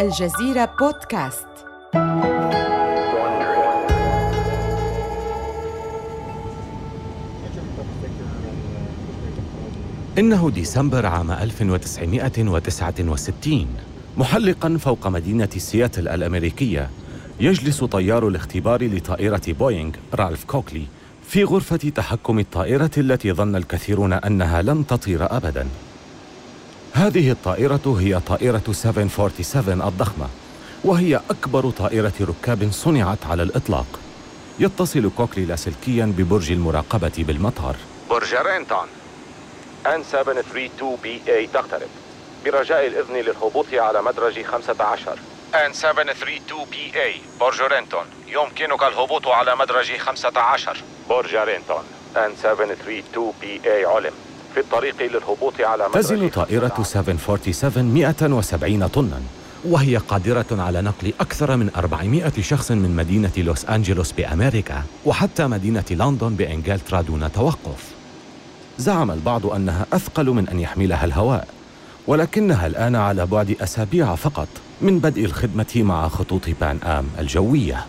الجزيرة بودكاست. إنه ديسمبر عام 1969 محلقا فوق مدينة سياتل الأمريكية يجلس طيار الاختبار لطائرة بوينغ رالف كوكلي في غرفة تحكم الطائرة التي ظن الكثيرون أنها لن تطير أبداً. هذه الطائرة هي طائرة 747 الضخمة وهي أكبر طائرة ركاب صنعت على الإطلاق. يتصل كوكلي لاسلكيا ببرج المراقبة بالمطار. برج رينتون آن 732 بي اي تقترب. برجاء الإذن للهبوط على مدرج 15 آن 732 بي اي برج رينتون. يمكنك الهبوط على مدرج 15 برج رينتون آن 732 بي اي علم. في الطريق للهبوط على تزن طائرة 747 170 طناً وهي قادرة على نقل أكثر من 400 شخص من مدينة لوس أنجلوس بأمريكا وحتى مدينة لندن بإنجلترا دون توقف. زعم البعض أنها أثقل من أن يحملها الهواء ولكنها الآن على بعد أسابيع فقط من بدء الخدمة مع خطوط بان آم الجوية.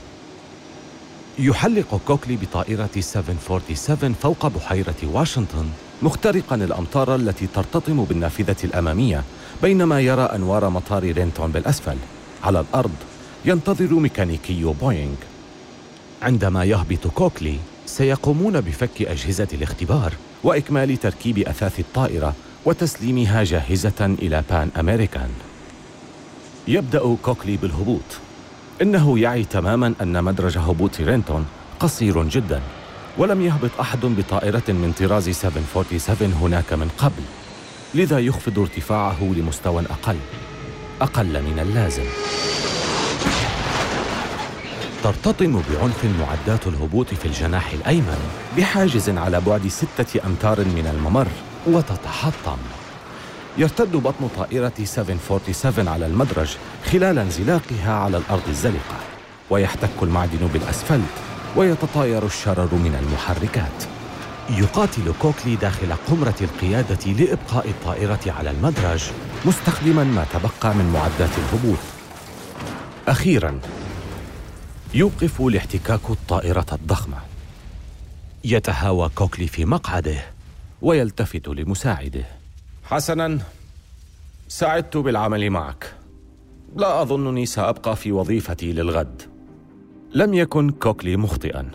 يحلق كوكلي بطائرة 747 فوق بحيرة واشنطن مخترقا الأمطار التي ترتطم بالنافذة الأمامية بينما يرى أنوار مطار رينتون بالأسفل. على الأرض ينتظر ميكانيكي بوينغ. عندما يهبط كوكلي سيقومون بفك أجهزة الاختبار وإكمال تركيب أثاث الطائرة وتسليمها جاهزة إلى بان أمريكان. يبدأ كوكلي بالهبوط. إنه يعي تماما أن مدرج هبوط رينتون قصير جدا ولم يهبط أحد بطائرة من طراز 747 هناك من قبل لذا يخفض ارتفاعه لمستوى أقل أقل من اللازم. ترتطم بعنف معدات الهبوط في الجناح الأيمن بحاجز على بعد ستة أمتار من الممر وتتحطم. يرتد بطن طائرة 747 على المدرج خلال انزلاقها على الأرض الزلقة. ويحتك المعدن بالأسفلت ويتطاير الشرر من المحركات. يقاتل كوكلي داخل قمرة القيادة لإبقاء الطائرة على المدرج مستخدما ما تبقى من معدات الهبوط. أخيرا يوقف الاحتكاك الطائرة الضخمة. يتهاوى كوكلي في مقعده ويلتفت لمساعده. حسنا سعدت بالعمل معك. لا أظنني سأبقى في وظيفتي للغد. لم يكن كوكلي مخطئا.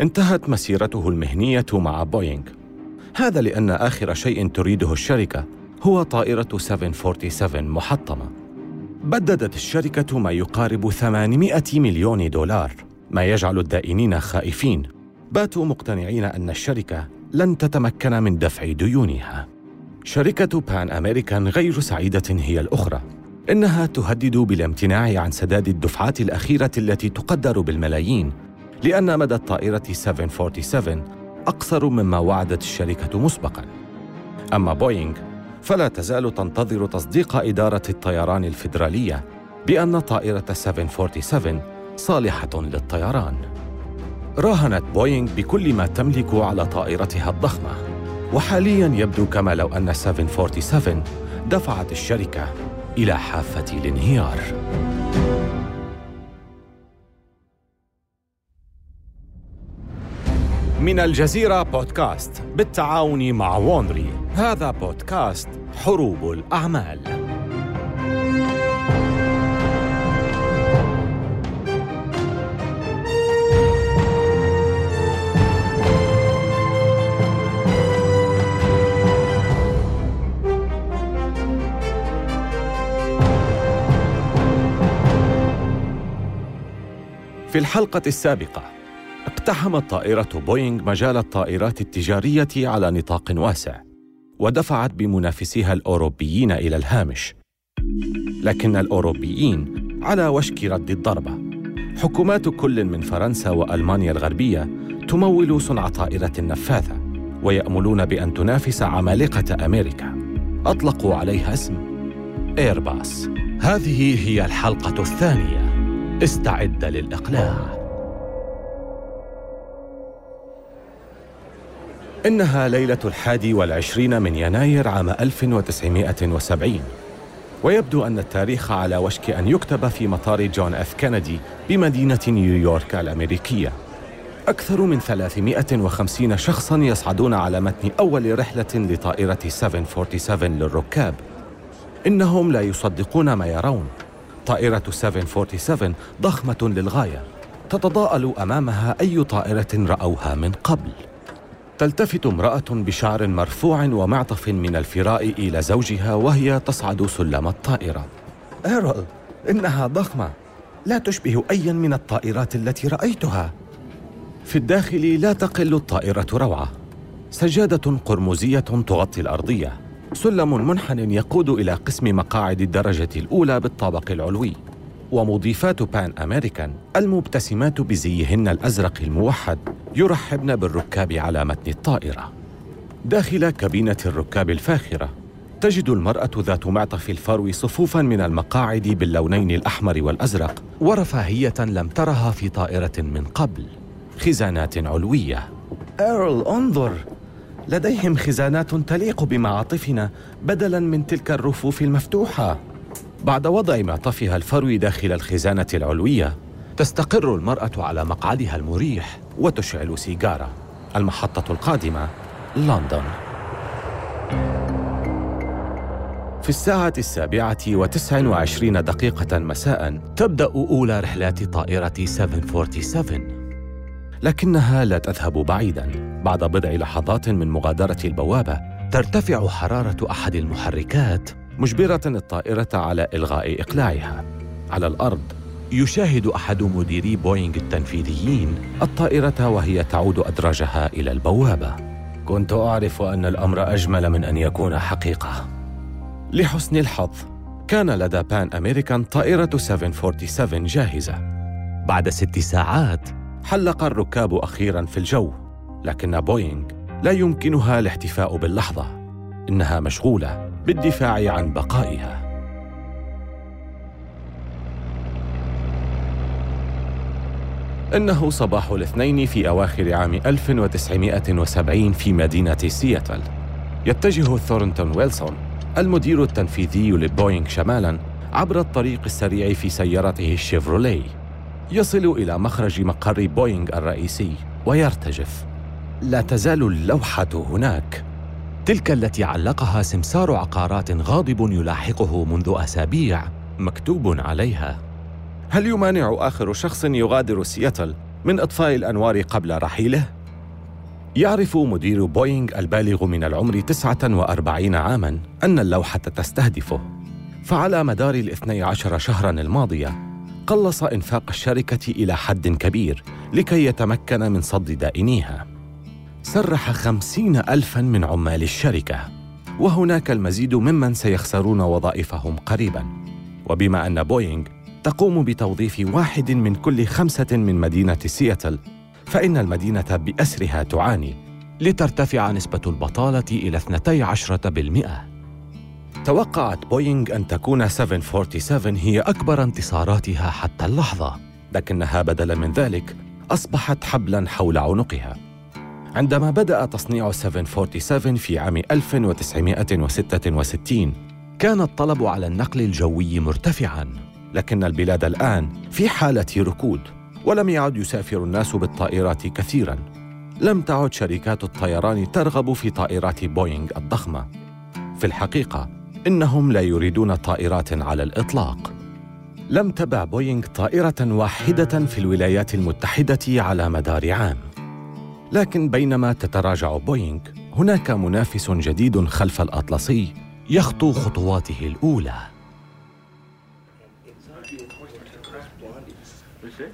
انتهت مسيرته المهنية مع بوينغ. هذا لأن آخر شيء تريده الشركة هو طائرة 747 محطمة. بددت الشركة ما يقارب 800 مليون دولار ما يجعل الدائنين خائفين. باتوا مقتنعين أن الشركة لن تتمكن من دفع ديونها. شركة بان أمريكان غير سعيدة هي الأخرى. إنها تهدد بالامتناع عن سداد الدفعات الأخيرة التي تقدر بالملايين لأن مدى الطائرة 747 أقصر مما وعدت الشركة مسبقاً. أما بوينغ فلا تزال تنتظر تصديق إدارة الطيران الفيدرالية بأن طائرة 747 صالحة للطيران. راهنت بوينغ بكل ما تملك على طائرتها الضخمة. وحاليا يبدو كما لو أن 747 دفعت الشركة إلى حافة الانهيار. من الجزيرة بودكاست بالتعاون مع Wondery. هذا بودكاست حروب الأعمال. في الحلقة السابقة اقتحمت طائرة بوينغ مجال الطائرات التجارية على نطاق واسع ودفعت بمنافسيها الأوروبيين إلى الهامش. لكن الأوروبيين على وشك رد الضربة. حكومات كل من فرنسا وألمانيا الغربية تمول صنع طائرة نفاثة ويأملون بأن تنافس عمالقة أمريكا. أطلقوا عليها اسم إيرباص هذه هي الحلقة الثانية. استعد للإقلاع. إنها ليلة الحادي والعشرين من يناير عام 1970 ويبدو أن التاريخ على وشك أن يكتب في مطار جون اف كينيدي بمدينة نيويورك الأمريكية. أكثر من 350 شخصاً يصعدون على متن أول رحلة لطائرة 747 للركاب. إنهم لا يصدقون ما يرون. طائرة 747 ضخمة للغاية تتضاءل أمامها أي طائرة رأوها من قبل. تلتفت امرأة بشعر مرفوع ومعطف من الفراء إلى زوجها وهي تصعد سلم الطائرة. إيرل إنها ضخمة. لا تشبه أيا من الطائرات التي رأيتها. في الداخل لا تقل الطائرة روعة. سجادة قرمزية تغطي الأرضية. سلم منحن يقود إلى قسم مقاعد الدرجة الأولى بالطابق العلوي ومضيفات بان أمريكان المبتسمات بزيهن الأزرق الموحد يرحبن بالركاب على متن الطائرة. داخل كابينة الركاب الفاخرة تجد المرأة ذات معطف الفرو صفوفا من المقاعد باللونين الأحمر والأزرق ورفاهية لم ترها في طائرة من قبل خزانات علوية. إيرل انظر! لديهم خزانات تليق بمعاطفنا بدلا من تلك الرفوف المفتوحة. بعد وضع معطفها الفروي داخل الخزانة العلوية تستقر المرأة على مقعدها المريح وتشعل سيجارة. المحطة القادمة لندن. في الساعة السابعة وتسع وعشرين دقيقة مساء تبدأ أولى رحلات طائرة 747 لكنها لا تذهب بعيدا. بعد بضع لحظات من مغادرة البوابة ترتفع حرارة أحد المحركات مجبرة الطائرة على إلغاء إقلاعها. على الأرض يشاهد أحد مديري بوينغ التنفيذيين الطائرة وهي تعود أدراجها إلى البوابة. كنت أعرف أن الأمر أجمل من أن يكون حقيقة. لحسن الحظ كان لدى بان أمريكان طائرة 747 جاهزة. بعد ست ساعات حلق الركاب أخيرا في الجو لكن بوينغ لا يمكنها الاحتفاء باللحظة إنها مشغولة بالدفاع عن بقائها. إنه صباح الاثنين في أواخر عام 1970 في مدينة سياتل. يتجه ثورنتون ويلسون المدير التنفيذي لبوينغ شمالا عبر الطريق السريع في سيارته الشيفروليه. يصل إلى مخرج مقر بوينغ الرئيسي ويرتجف. لا تزال اللوحة هناك. تلك التي علقها سمسار عقارات غاضب يلاحقه منذ أسابيع مكتوب عليها. هل يمانع آخر شخص يغادر سياتل من إطفاء الأنوار قبل رحيله؟ يعرف مدير بوينغ البالغ من العمر 49 عاماً أن اللوحة تستهدفه. فعلى مدار الاثني عشر شهراً الماضية قلص إنفاق الشركة إلى حد كبير لكي يتمكن من صد دائنيها. سرح خمسين ألفا من عمال الشركة وهناك المزيد ممن سيخسرون وظائفهم قريبا. وبما أن بوينغ تقوم بتوظيف واحد من كل خمسة من مدينة سياتل فإن المدينة بأسرها تعاني لترتفع نسبة البطالة إلى 12% توقعت بوينغ أن تكون 747 هي أكبر انتصاراتها حتى اللحظة لكنها بدلا من ذلك أصبحت حبلا حول عنقها. عندما بدأ تصنيع 747 في عام 1966 كان الطلب على النقل الجوي مرتفعا لكن البلاد الآن في حالة ركود ولم يعد يسافر الناس بالطائرات كثيرا. لم تعد شركات الطيران ترغب في طائرات بوينغ الضخمة. في الحقيقة إنهم لا يريدون طائرات على الإطلاق. لم تبع بوينغ طائرة واحدة في الولايات المتحدة على مدار عام. لكن بينما تتراجع بوينغ هناك منافس جديد خلف الأطلسي يخطو خطواته الأولى.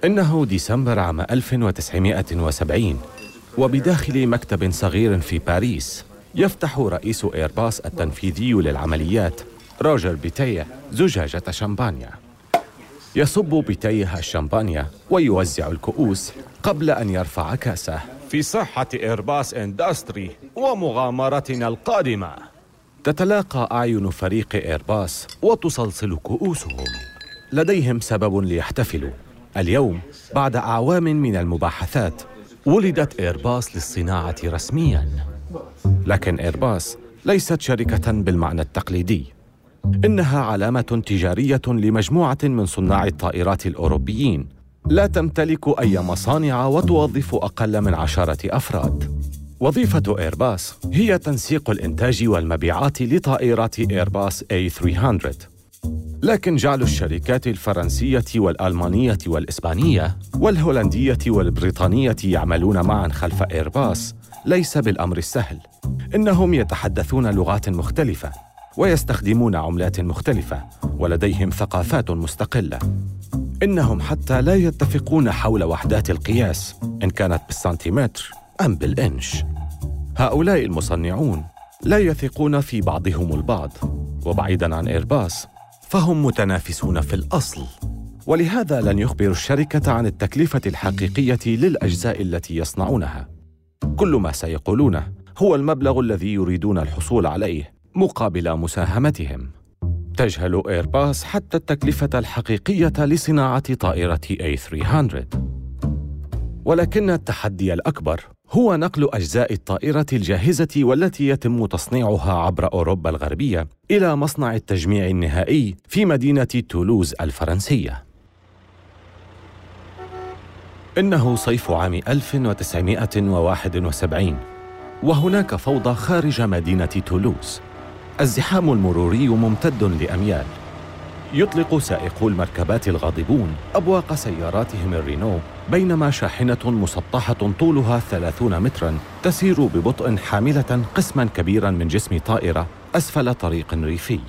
إنه ديسمبر عام 1970 وبداخل مكتب صغير في باريس. يفتح رئيس إيرباص التنفيذي للعمليات روجر بيتيه زجاجة شمبانيا يصب بيتيه الشمبانيا ويوزع الكؤوس قبل أن يرفع كأسه. في صحة إيرباص إندستري ومغامرتنا القادمة. تتلاقى أعين فريق إيرباص وتصلصل كؤوسهم. لديهم سبب ليحتفلوا. اليوم بعد أعوام من المباحثات ولدت إيرباص للصناعة رسمياً. لكن إيرباص ليست شركة بالمعنى التقليدي. إنها علامة تجارية لمجموعة من صناع الطائرات الأوروبيين. لا تمتلك أي مصانع وتوظف أقل من عشرة أفراد. وظيفة إيرباص هي تنسيق الإنتاج والمبيعات لطائرات إيرباص A300 لكن جعل الشركات الفرنسية والألمانية والإسبانية والهولندية والبريطانية يعملون معا خلف إيرباص ليس بالأمر السهل. إنهم يتحدثون لغات مختلفة ويستخدمون عملات مختلفة ولديهم ثقافات مستقلة. إنهم حتى لا يتفقون حول وحدات القياس إن كانت بالسنتيمتر أم بالإنش. هؤلاء المصنعون لا يثقون في بعضهم البعض وبعيدا عن إيرباص فهم متنافسون في الأصل. ولهذا لن يخبر الشركة عن التكلفة الحقيقية للأجزاء التي يصنعونها. كل ما سيقولونه هو المبلغ الذي يريدون الحصول عليه مقابل مساهمتهم تجهل إيرباص حتى التكلفة الحقيقية لصناعة طائرة A300 ولكن التحدي الأكبر هو نقل أجزاء الطائرة الجاهزة والتي يتم تصنيعها عبر أوروبا الغربية إلى مصنع التجميع النهائي في مدينة تولوز الفرنسية. إنه صيف عام 1971 وهناك فوضى خارج مدينة تولوز. الزحام المروري ممتد لأميال. يطلق سائقو المركبات الغاضبون أبواق سياراتهم الرينو بينما شاحنة مسطحة طولها ثلاثون مترا تسير ببطء حاملة قسما كبيرا من جسم طائرة أسفل طريق ريفي.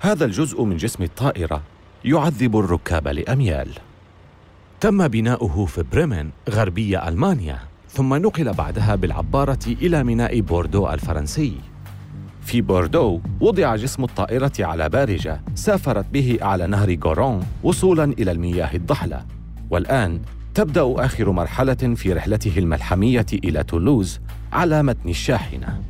هذا الجزء من جسم الطائرة يعذب الركاب لأميال. تم بناؤه في بريمن غربي ألمانيا. ثم نقل بعدها بالعبارة إلى ميناء بوردو الفرنسي. في بوردو وضع جسم الطائرة على بارجة سافرت به أعلى نهر غارون وصولا إلى المياه الضحلة. والآن تبدأ آخر مرحلة في رحلته الملحمية إلى تولوز على متن الشاحنة.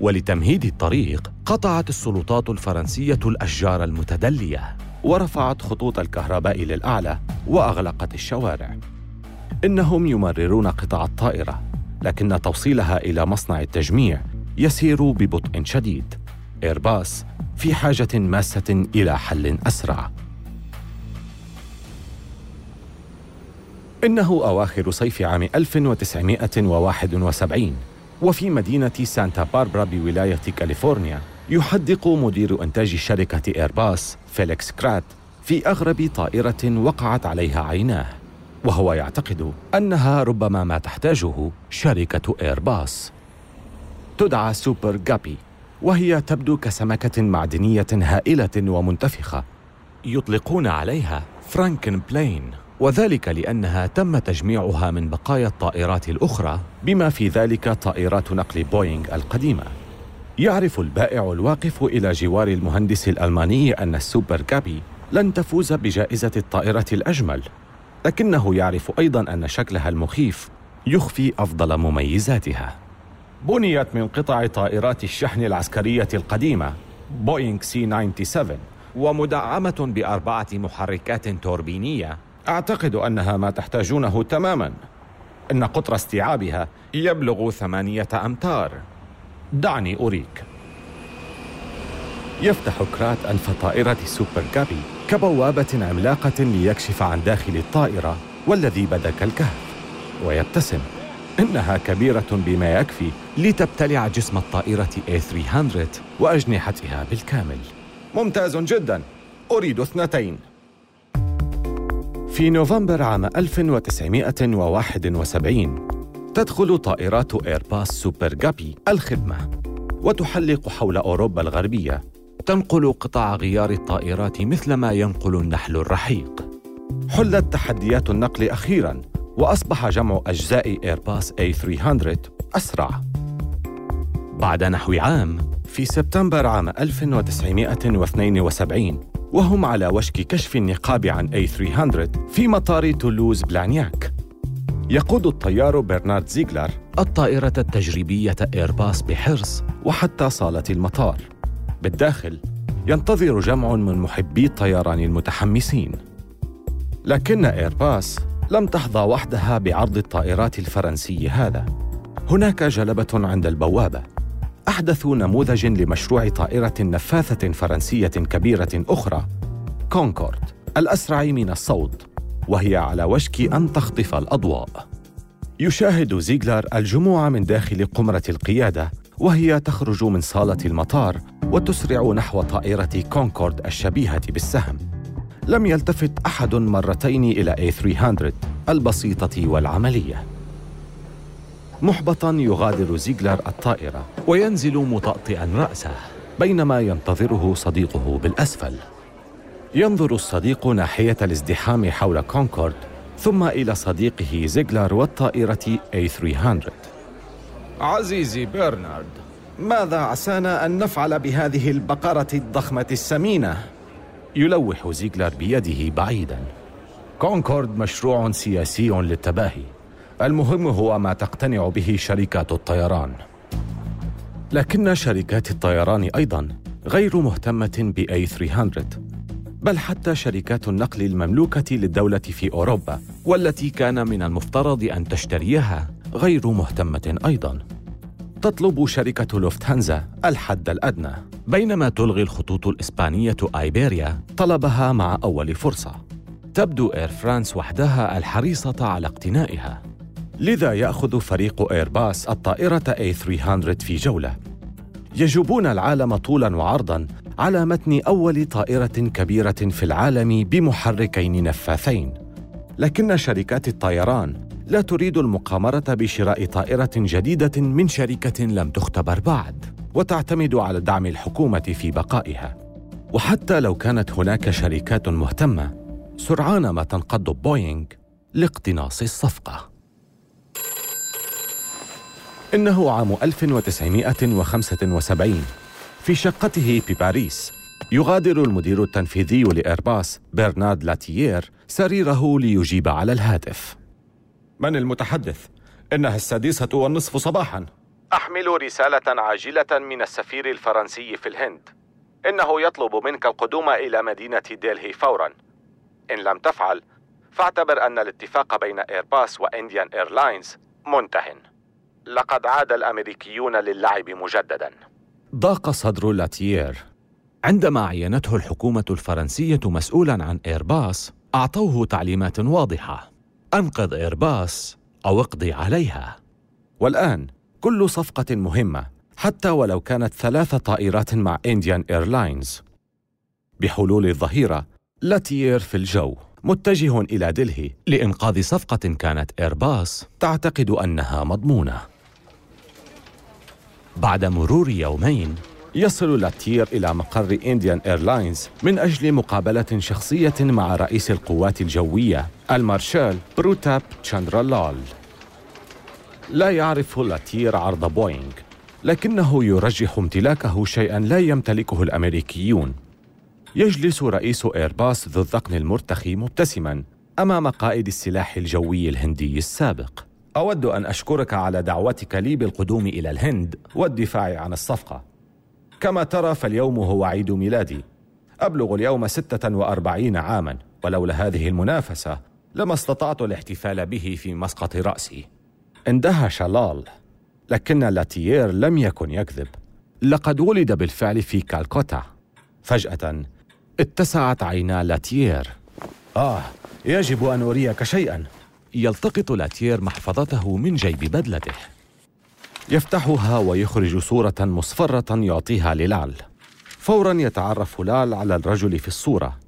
ولتمهيد الطريق قطعت السلطات الفرنسية الأشجار المتدلية. ورفعت خطوط الكهرباء للأعلى وأغلقت الشوارع. إنهم يمررون قطع الطائرة لكن توصيلها إلى مصنع التجميع يسير ببطء شديد. إيرباص في حاجة ماسة إلى حل أسرع. إنه أواخر صيف عام 1971 وفي مدينة سانتا باربرا بولاية كاليفورنيا. يحدق مدير إنتاج شركة إيرباص فيليكس كرات في أغرب طائرة وقعت عليها عيناه وهو يعتقد أنها ربما ما تحتاجه شركة إيرباص تدعى Super Guppy وهي تبدو كسمكة معدنية هائلة ومنتفخة يطلقون عليها Frankenplane وذلك لأنها تم تجميعها من بقايا الطائرات الأخرى بما في ذلك طائرات نقل بوينغ القديمة. يعرف البائع الواقف إلى جوار المهندس الألماني أن ال Super Guppy لن تفوز بجائزة الطائرة الأجمل لكنه يعرف أيضا أن شكلها المخيف يخفي أفضل مميزاتها. بنيت من قطع طائرات الشحن العسكرية القديمة بوينغ C 97 ومدعمة بأربعة محركات توربينية. أعتقد أنها ما تحتاجونه تماما إن قطر استيعابها يبلغ ثمانية أمتار. دعني أريك. يفتح كرات أنف طائرة Super Guppy كبوابة عملاقة ليكشف عن داخل الطائرة والذي بدا كالكهف. ويبتسم. إنها كبيرة بما يكفي لتبتلع جسم الطائرة A300 وأجنحتها بالكامل. ممتاز جدا. أريد اثنتين. في نوفمبر عام 1971 تدخل طائرات إيرباص سوبر جابي الخدمة وتحلق حول أوروبا الغربية. تنقل قطع غيار الطائرات مثلما ينقل النحل الرحيق. حلت تحديات النقل أخيراً وأصبح جمع أجزاء إيرباص A300 أسرع. بعد نحو عام في سبتمبر عام 1972 وهم على وشك كشف النقاب عن A300 في مطار تولوز بلانياك. يقود الطيار برنارد زيغلر الطائرة التجريبية إيرباص بحرص وحتى صالة المطار. بالداخل ينتظر جمع من محبي الطيران المتحمسين. لكن إيرباص لم تحظى وحدها بعرض الطائرات الفرنسي هذا. هناك جلبة عند البوابة. أحدثه نموذج لمشروع طائرة نفاثة فرنسية كبيرة أخرى كونكورد الأسرع من الصوت. وهي على وشك أن تخطف الأضواء. يشاهد زيغلر الجموع من داخل قمرة القيادة وهي تخرج من صالة المطار وتسرع نحو طائرة كونكورد الشبيهة بالسهم. لم يلتفت أحد مرتين إلى A300 البسيطة والعملية. محبطا يغادر زيغلر الطائرة وينزل مطأطئا رأسه بينما ينتظره صديقه بالأسفل. ينظر الصديق ناحية الازدحام حول كونكورد ثم إلى صديقه زيغلر والطائرة A300 عزيزي برنارد ماذا عسانا أن نفعل بهذه البقرة الضخمة السمينة؟ يلوح زيغلر بيده بعيدا. كونكورد مشروع سياسي للتباهي. المهم هو ما تقتنع به شركات الطيران. لكن شركات الطيران أيضا غير مهتمة ب A 300 بل حتى شركات النقل المملوكة للدولة في أوروبا والتي كان من المفترض أن تشتريها غير مهتمة أيضا. تطلب شركة لوفتهانزا الحد الأدنى. بينما تلغي الخطوط الإسبانية أيبيريا طلبها مع أول فرصة. تبدو إير فرانس وحدها الحريصة على اقتنائها. لذا يأخذ فريق إيرباص الطائرة A300 في جولة. يجوبون العالم طولا وعرضا على متن أول طائرة كبيرة في العالم بمحركين نفاثين. لكن شركات الطيران لا تريد المقامرة بشراء طائرة جديدة من شركة لم تختبر بعد وتعتمد على دعم الحكومة في بقائها. وحتى لو كانت هناك شركات مهتمة سرعان ما تنقض بوينغ لاقتناص الصفقة. إنه عام 1975 في شقته بباريس يغادر المدير التنفيذي لإيرباص برنارد لاتيير سريره ليجيب على الهاتف. من المتحدث؟ إنها السادسة والنصف صباحا. أحمل رسالة عاجلة من السفير الفرنسي في الهند. إنه يطلب منك القدوم إلى مدينة ديلهي فورا. إن لم تفعل فاعتبر أن الاتفاق بين إيرباص وإنديان إيرلاينز منتهٍ. لقد عاد الأمريكيون للعب مجددا. ضاق صدر لاتيير. عندما عينته الحكومة الفرنسية مسؤولا عن إيرباص أعطوه تعليمات واضحة. أنقذ إيرباص أو اقضي عليها. والآن كل صفقة مهمة حتى ولو كانت ثلاث طائرات مع انديان ايرلاينز بحلول الظهيرة لاتيير في الجو متجه إلى دلهي. لإنقاذ صفقة كانت إيرباص تعتقد أنها مضمونة. بعد مرور يومين يصل لاتيير إلى مقر إنديان إيرلاينز من أجل مقابلة شخصية مع رئيس القوات الجوية المارشال بروتاب تشاندرا لال. لا يعرف لاتير عرض بوينغ لكنه يرجح امتلاكه شيئا لا يمتلكه الأمريكيون. يجلس رئيس إيرباص ذو الذقن المرتخي مبتسما أمام قائد السلاح الجوي الهندي السابق. أود أن أشكرك على دعوتك لي بالقدوم إلى الهند والدفاع عن الصفقة. كما ترى فاليوم هو عيد ميلادي. أبلغ اليوم ستة وأربعين عاما ولولا هذه المنافسة لما استطعت الاحتفال به في مسقط رأسي. اندهش لال لكن لاتيير لم يكن يكذب. لقد ولد بالفعل في كالكوتا. فجأة اتسعت عينا لاتيير. آه يجب أن أريك شيئا. يلتقط لاتيير محفظته من جيب بدلته. يفتحها ويخرج صورة مصفرة يعطيها للال فورا يتعرف لال على الرجل في الصورة.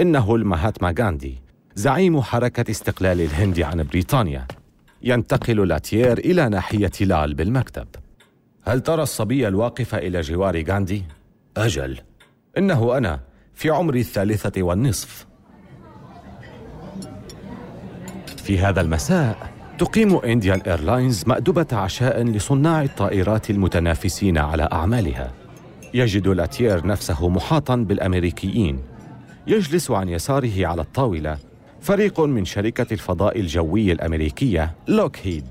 إنه المهاتما غاندي زعيم حركة استقلال الهند عن بريطانيا. ينتقل لاتيير إلى ناحية لال بالمكتب. هل ترى الصبي الواقف إلى جوار غاندي؟ أجل. إنه أنا في عمر الثالثة والنصف. في هذا المساء تقيم إنديان إيرلاينز مأدبة عشاء لصناع الطائرات المتنافسين على أعمالها. يجد لاتيير نفسه محاطا بالأمريكيين. يجلس عن يساره على الطاولة فريق من شركة الفضاء الجوي الأمريكية لوكهيد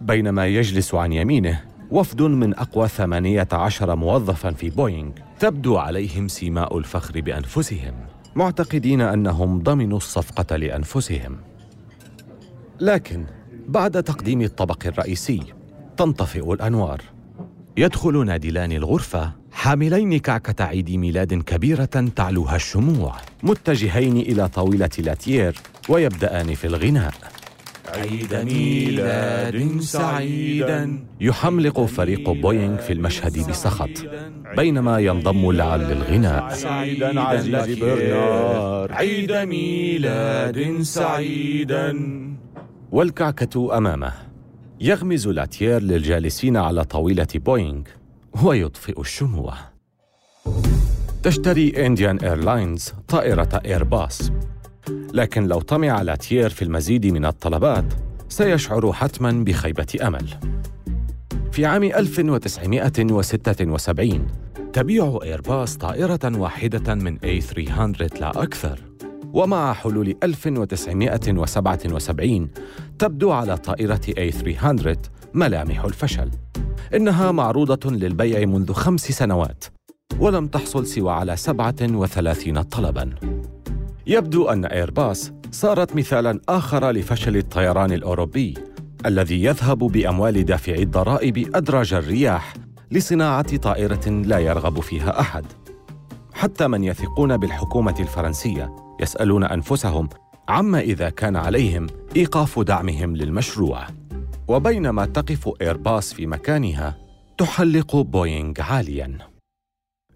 بينما يجلس عن يمينه وفد من أقوى ثمانية عشر موظفا في بوينغ تبدو عليهم سيماء الفخر بأنفسهم معتقدين أنهم ضمنوا الصفقة لأنفسهم. لكن بعد تقديم الطبق الرئيسي تنطفئ الأنوار. يدخل نادلان الغرفة حاملين كعكة عيد ميلاد كبيرة تعلوها الشموع. متجهين إلى طاولة لاتيير ويبدأان في الغناء. عيد ميلاد سعيدا. يحملق فريق بوينغ في المشهد بسخط بينما ينضم لعل للغناء سعيدا عزيزي برنار. عيد ميلاد سعيدا. والكعكة أمامه. يغمز لاتيير للجالسين على طاولة بوينغ ويطفئ الشموع. تشتري إنديان إيرلاينز طائرة إيرباص. لكن لو طمع لاتيير في المزيد من الطلبات سيشعر حتما بخيبة أمل. في عام 1976 تبيع إيرباص طائرة واحدة من A300 لا أكثر. ومع حلول 1977 تبدو على طائرة A300 ملامح الفشل. إنها معروضة للبيع منذ خمس سنوات ولم تحصل سوى على 37 طلباً. يبدو أن إيرباص صارت مثالاً آخر لفشل الطيران الأوروبي الذي يذهب بأموال دافعي الضرائب أدراج الرياح لصناعة طائرة لا يرغب فيها أحد. حتى من يثقون بالحكومة الفرنسية يسألون أنفسهم عما إذا كان عليهم إيقاف دعمهم للمشروع. وبينما تقف إيرباص في مكانها تحلق بوينغ عالياً.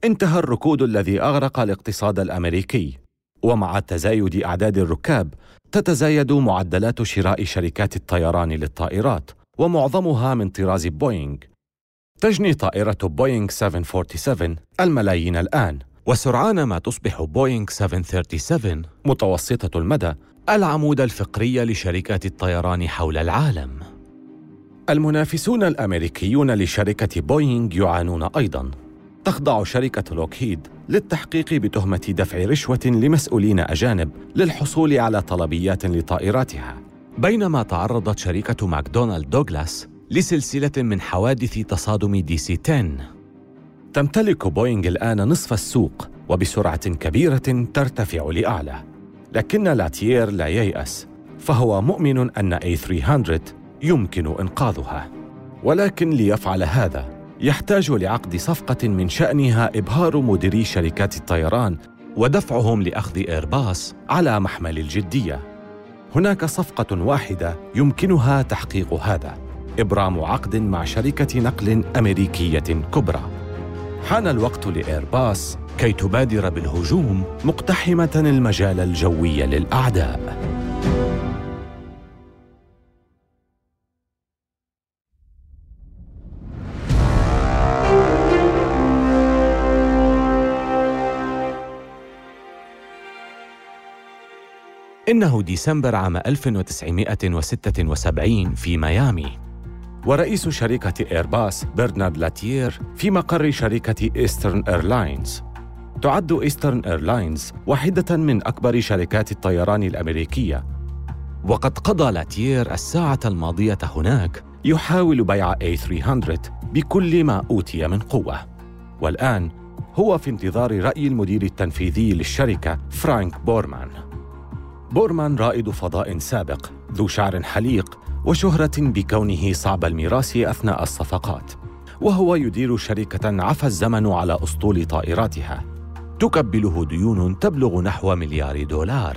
انتهى الركود الذي أغرق الاقتصاد الأمريكي. ومع تزايد أعداد الركاب تتزايد معدلات شراء شركات الطيران للطائرات ومعظمها من طراز بوينغ. تجني طائرة بوينغ 747 الملايين الآن. وسرعان ما تصبح بوينغ 737 متوسطة المدى العمود الفقري لشركات الطيران حول العالم. المنافسون الأمريكيون لشركة بوينغ يعانون أيضاً. تخضع شركة لوكهيد للتحقيق بتهمة دفع رشوة لمسؤولين أجانب للحصول على طلبيات لطائراتها. بينما تعرضت شركة ماكدونالد دوغلاس لسلسلة من حوادث تصادم دي سي 10 تمتلك بوينغ الآن نصف السوق وبسرعة كبيرة ترتفع لأعلى لكن لاتيير لا ييأس فهو مؤمن أن A300 يمكن إنقاذها ولكن ليفعل هذا يحتاج لعقد صفقة من شأنها إبهار مديري شركات الطيران ودفعهم لأخذ إيرباص على محمل الجدية. هناك صفقة واحدة يمكنها تحقيق هذا، إبرام عقد مع شركة نقل أمريكية كبرى. حان الوقت لإيرباص كي تبادر بالهجوم مقتحمة المجال الجوي للأعداء. إنه ديسمبر عام 1976 في ميامي ورئيس شركة إيرباص برنارد لاتيير في مقر شركة إيسترن إيرلاينز تعد إيسترن إيرلاينز واحدة من أكبر شركات الطيران الأمريكية. وقد قضى لاتيير الساعة الماضية هناك يحاول بيع A300 بكل ما أوتي من قوة. والآن هو في انتظار رأي المدير التنفيذي للشركة فرانك بورمان بورمان رائد فضاء سابق ذو شعر حليق وشهرة بكونه صعب الميراث أثناء الصفقات وهو يدير شركة عفى الزمن على أسطول طائراتها. تكبله ديون تبلغ نحو مليار دولار.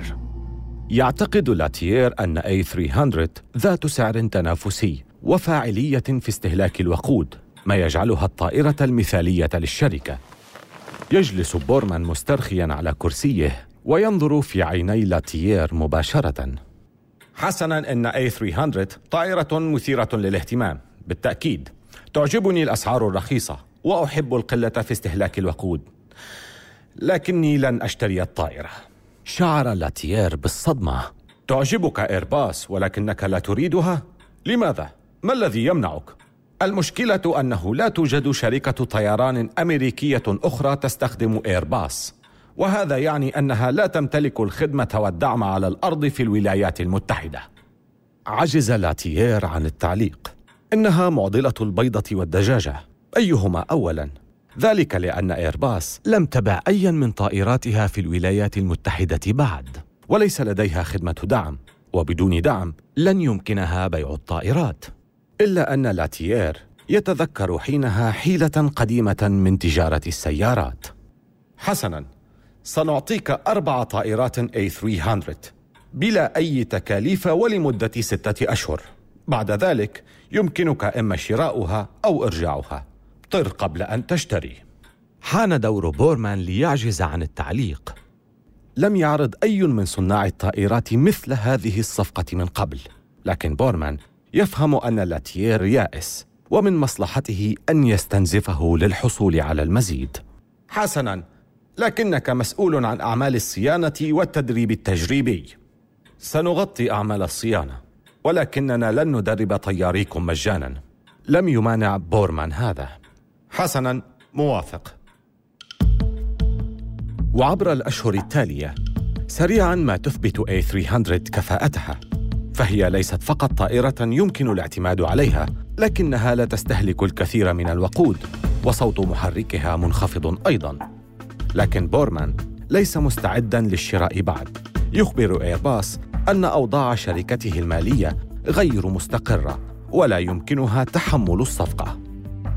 يعتقد لاتيير أن A300 ذات سعر تنافسي وفاعلية في استهلاك الوقود ما يجعلها الطائرة المثالية للشركة. يجلس بورمان مسترخيا على كرسيه وينظر في عيني لاتيير مباشرة. حسنا إن A300 طائرة مثيرة للاهتمام بالتأكيد تعجبني الأسعار الرخيصة وأحب القلة في استهلاك الوقود لكني لن أشتري الطائرة شعر لاتيير بالصدمة تعجبك إيرباص ولكنك لا تريدها؟ لماذا؟ ما الذي يمنعك؟ المشكلة أنه لا توجد شركة طيران أمريكية أخرى تستخدم إيرباص وهذا يعني أنها لا تمتلك الخدمة والدعم على الأرض في الولايات المتحدة. عجز لاتيير عن التعليق. إنها معضلة البيضة والدجاجة. أيهما اولا؟ ذلك لأن إيرباص لم تبع ايا من طائراتها في الولايات المتحدة بعد. وليس لديها خدمة دعم. وبدون دعم لن يمكنها بيع الطائرات. إلا أن لاتيير يتذكر حينها حيلة قديمة من تجارة السيارات. حسنا. سنعطيك أربع طائرات A300 بلا أي تكاليف ولمدة ستة أشهر. بعد ذلك يمكنك إما شراؤها أو إرجاعها. طر قبل أن تشتري. حان دور بورمان ليعجز عن التعليق. لم يعرض أي من صناع الطائرات مثل هذه الصفقة من قبل. لكن بورمان يفهم أن لاتيير يائس ومن مصلحته أن يستنزفه للحصول على المزيد. حسنا. لكنك مسؤول عن أعمال الصيانة والتدريب التجريبي. سنغطي أعمال الصيانة ولكننا لن ندرب طياريكم مجانا. لم يمانع بورمان هذا. حسنا موافق. وعبر الأشهر التالية سريعا ما تثبت A300 كفاءتها فهي ليست فقط طائرة يمكن الاعتماد عليها لكنها لا تستهلك الكثير من الوقود وصوت محركها منخفض أيضا. لكن بورمان ليس مستعدا للشراء بعد يخبر إيرباص أن أوضاع شركته المالية غير مستقرة ولا يمكنها تحمل الصفقة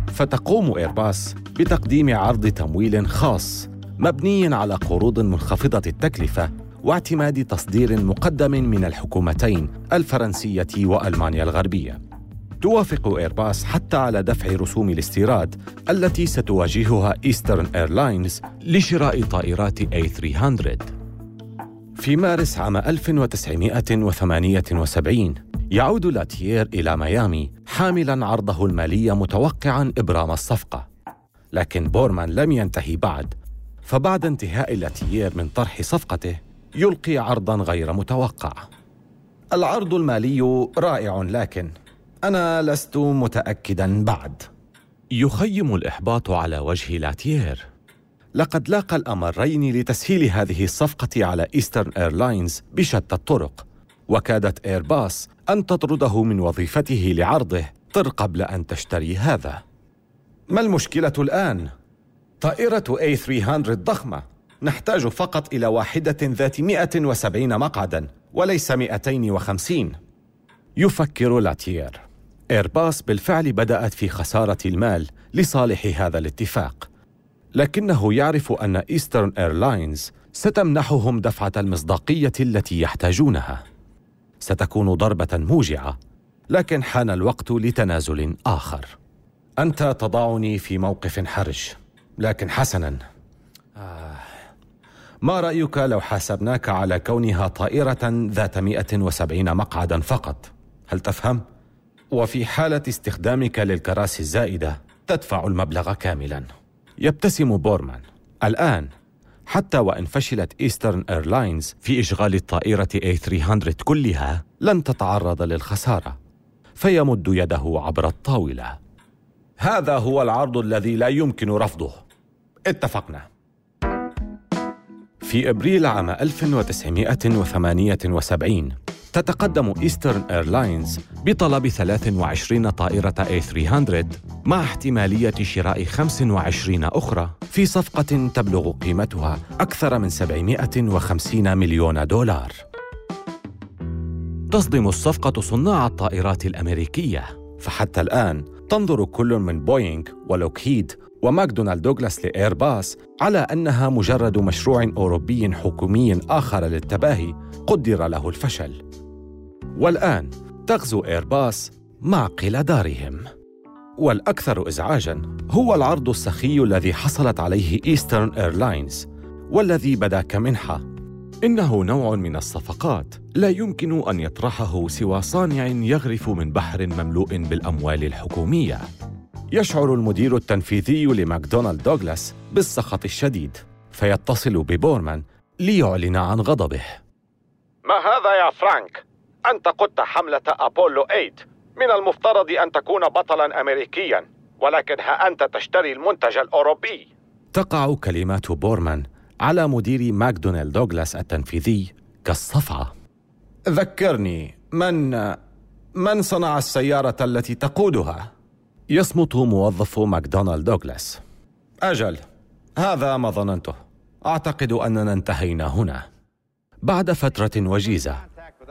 فتقوم إيرباص بتقديم عرض تمويل خاص مبني على قروض منخفضة التكلفة واعتماد تصدير مقدم من الحكومتين الفرنسية وألمانيا الغربية. توافق إيرباص حتى على دفع رسوم الاستيراد التي ستواجهها إيسترن إيرلاينز لشراء طائرات A300. في مارس عام 1978 يعود لاتيير إلى ميامي حاملا عرضه المالي متوقعا إبرام الصفقة. لكن بورمان لم ينتهي بعد فبعد انتهاء لاتيير من طرح صفقته يلقي عرضا غير متوقع العرض المالي رائع لكن أنا لست متاكدا بعد. يخيم الإحباط على وجه لاتيير لقد لاقى الأمرين لتسهيل هذه الصفقة على ايسترن ايرلاينز بشتى الطرق وكادت ايرباص أن تطرده من وظيفته لعرضه طر قبل أن تشتري هذا. ما المشكلة الآن؟ طائرة A300 ضخمة. نحتاج فقط إلى واحدة ذات 170 مقعدا وليس 250 يفكر لاتيير إيرباص بالفعل بدأت في خسارة المال لصالح هذا الاتفاق. لكنه يعرف أن إيسترن إيرلاينز ستمنحهم دفعة المصداقية التي يحتاجونها. ستكون ضربة موجعة لكن حان الوقت لتنازل آخر. أنت تضعني في موقف حرج لكن حسنا. آه. ما رأيك لو حاسبناك على كونها طائرة ذات 170 مقعدا فقط؟ هل تفهم؟ وفي حالة استخدامك للكراسي الزائدة تدفع المبلغ كاملا. يبتسم بورمان. الآن حتى وإن فشلت إيسترن إيرلاينز في إشغال الطائرة A300 كلها لن تتعرض للخسارة. فيمد يده عبر الطاولة. هذا هو العرض الذي لا يمكن رفضه. اتفقنا. في إبريل عام 1978 تتقدم إيسترن إيرلاينز بطلب 23 طائرة A300 مع احتمالية شراء 25 أخرى. في صفقة تبلغ قيمتها أكثر من 750 مليون دولار. تصدم الصفقة صناع الطائرات الأمريكية، فحتى الآن تنظر كل من بوينغ ولوكهيد وماكدونالد دوغلاس لإيرباص على أنها مجرد مشروع أوروبي حكومي آخر للتباهي قدر له الفشل. والآن تغزو إيرباص معقل دارهم. والأكثر إزعاجاً هو العرض السخي الذي حصلت عليه إيسترن إيرلاينز والذي بدا كمنحة. إنه نوع من الصفقات لا يمكن أن يطرحه سوى صانع يغرف من بحر مملوء بالأموال الحكومية. يشعر المدير التنفيذي لماكدونالد دوغلاس بالسخط الشديد فيتصل ببورمان ليعلن عن غضبه. ما هذا يا فرانك؟ أنت قدت حملة أبولو 8 من المفترض أن تكون بطلا أمريكيا ولكن ها أنت تشتري المنتج الأوروبي. تقع كلمات بورمان على مدير ماكدونالد دوغلاس التنفيذي كالصفعة. ذكرني من من صنع السيارة التي تقودها؟ يصمت موظف ماكدونالد دوغلاس. أجل هذا ما ظننته. أعتقد أننا انتهينا هنا. بعد فترة وجيزة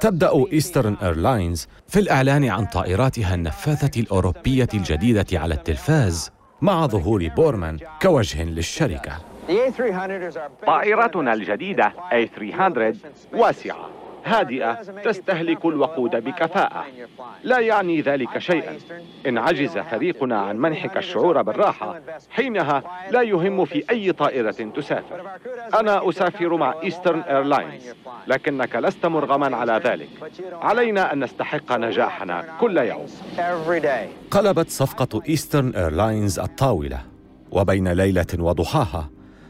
تبدأ إيسترن إيرلاينز في الإعلان عن طائراتها النفاثة الأوروبية الجديدة على التلفاز مع ظهور بورمان كوجه للشركة. طائرتنا الجديدة A300 واسعة. هادئة تستهلك الوقود بكفاءة. لا يعني ذلك شيئا. إن عجز فريقنا عن منحك الشعور بالراحة حينها لا يهم في أي طائرة تسافر. أنا أسافر مع إيسترن إيرلاينز لكنك لست مرغما على ذلك. علينا أن نستحق نجاحنا كل يوم. قلبت صفقة إيسترن إيرلاينز الطاولة وبين ليلة وضحاها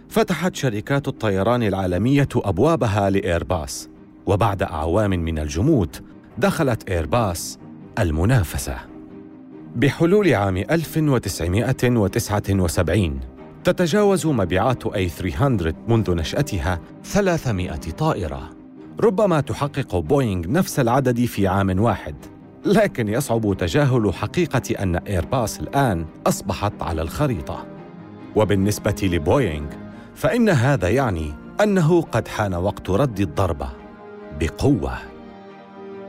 فتحت شركات الطيران العالمية أبوابها لإيرباص وبعد أعوام من الجمود دخلت إيرباص المنافسة. بحلول عام 1979 تتجاوز مبيعات A300 منذ نشأتها 300 طائرة. ربما تحقق بوينغ نفس العدد في عام واحد لكن يصعب تجاهل حقيقة أن إيرباص الآن أصبحت على الخريطة. وبالنسبة لبوينغ فإن هذا يعني أنه قد حان وقت رد الضربة. بقوة.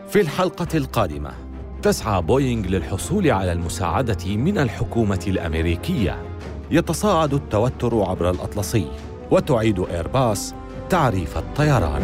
في الحلقة القادمة تسعى بوينغ للحصول على المساعدة من الحكومة الأمريكية. يتصاعد التوتر عبر الأطلسي وتعيد إيرباص تعريف الطيران.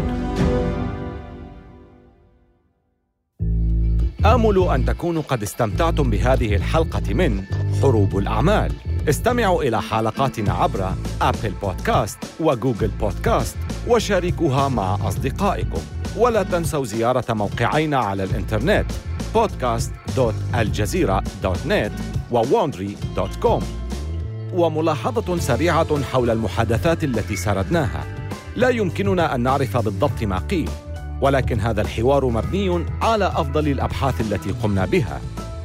آمل أن تكونوا قد استمتعتم بهذه الحلقة من حروب الأعمال. استمعوا إلى حلقاتنا عبر أبل بودكاست وجوجل بودكاست وشاركوها مع أصدقائكم. ولا تنسوا زيارة موقعينا على الإنترنت podcast.aljazeera.net وwandry.com وملاحظة سريعة حول المحادثات التي سردناها. لا يمكننا أن نعرف بالضبط ما قيل ولكن هذا الحوار مبني على أفضل الأبحاث التي قمنا بها.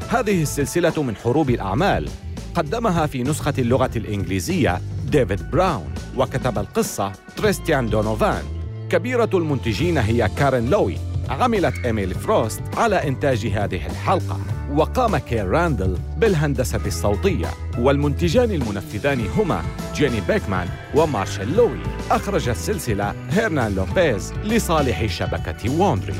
هذه السلسلة من حروب الأعمال. قدمها في نسخة اللغة الإنجليزية ديفيد براون وكتب القصة تريستان دونوفان. كبيرة المنتجين هي كارين لوي. عملت إيميلي فروست على إنتاج هذه الحلقة. وقام كايل راندل بالهندسة الصوتية. والمنتجان المنفذان هما جيني بيكمان ومارشال لوي. أخرج السلسلة هيرنان لوبيز لصالح شبكة ووندري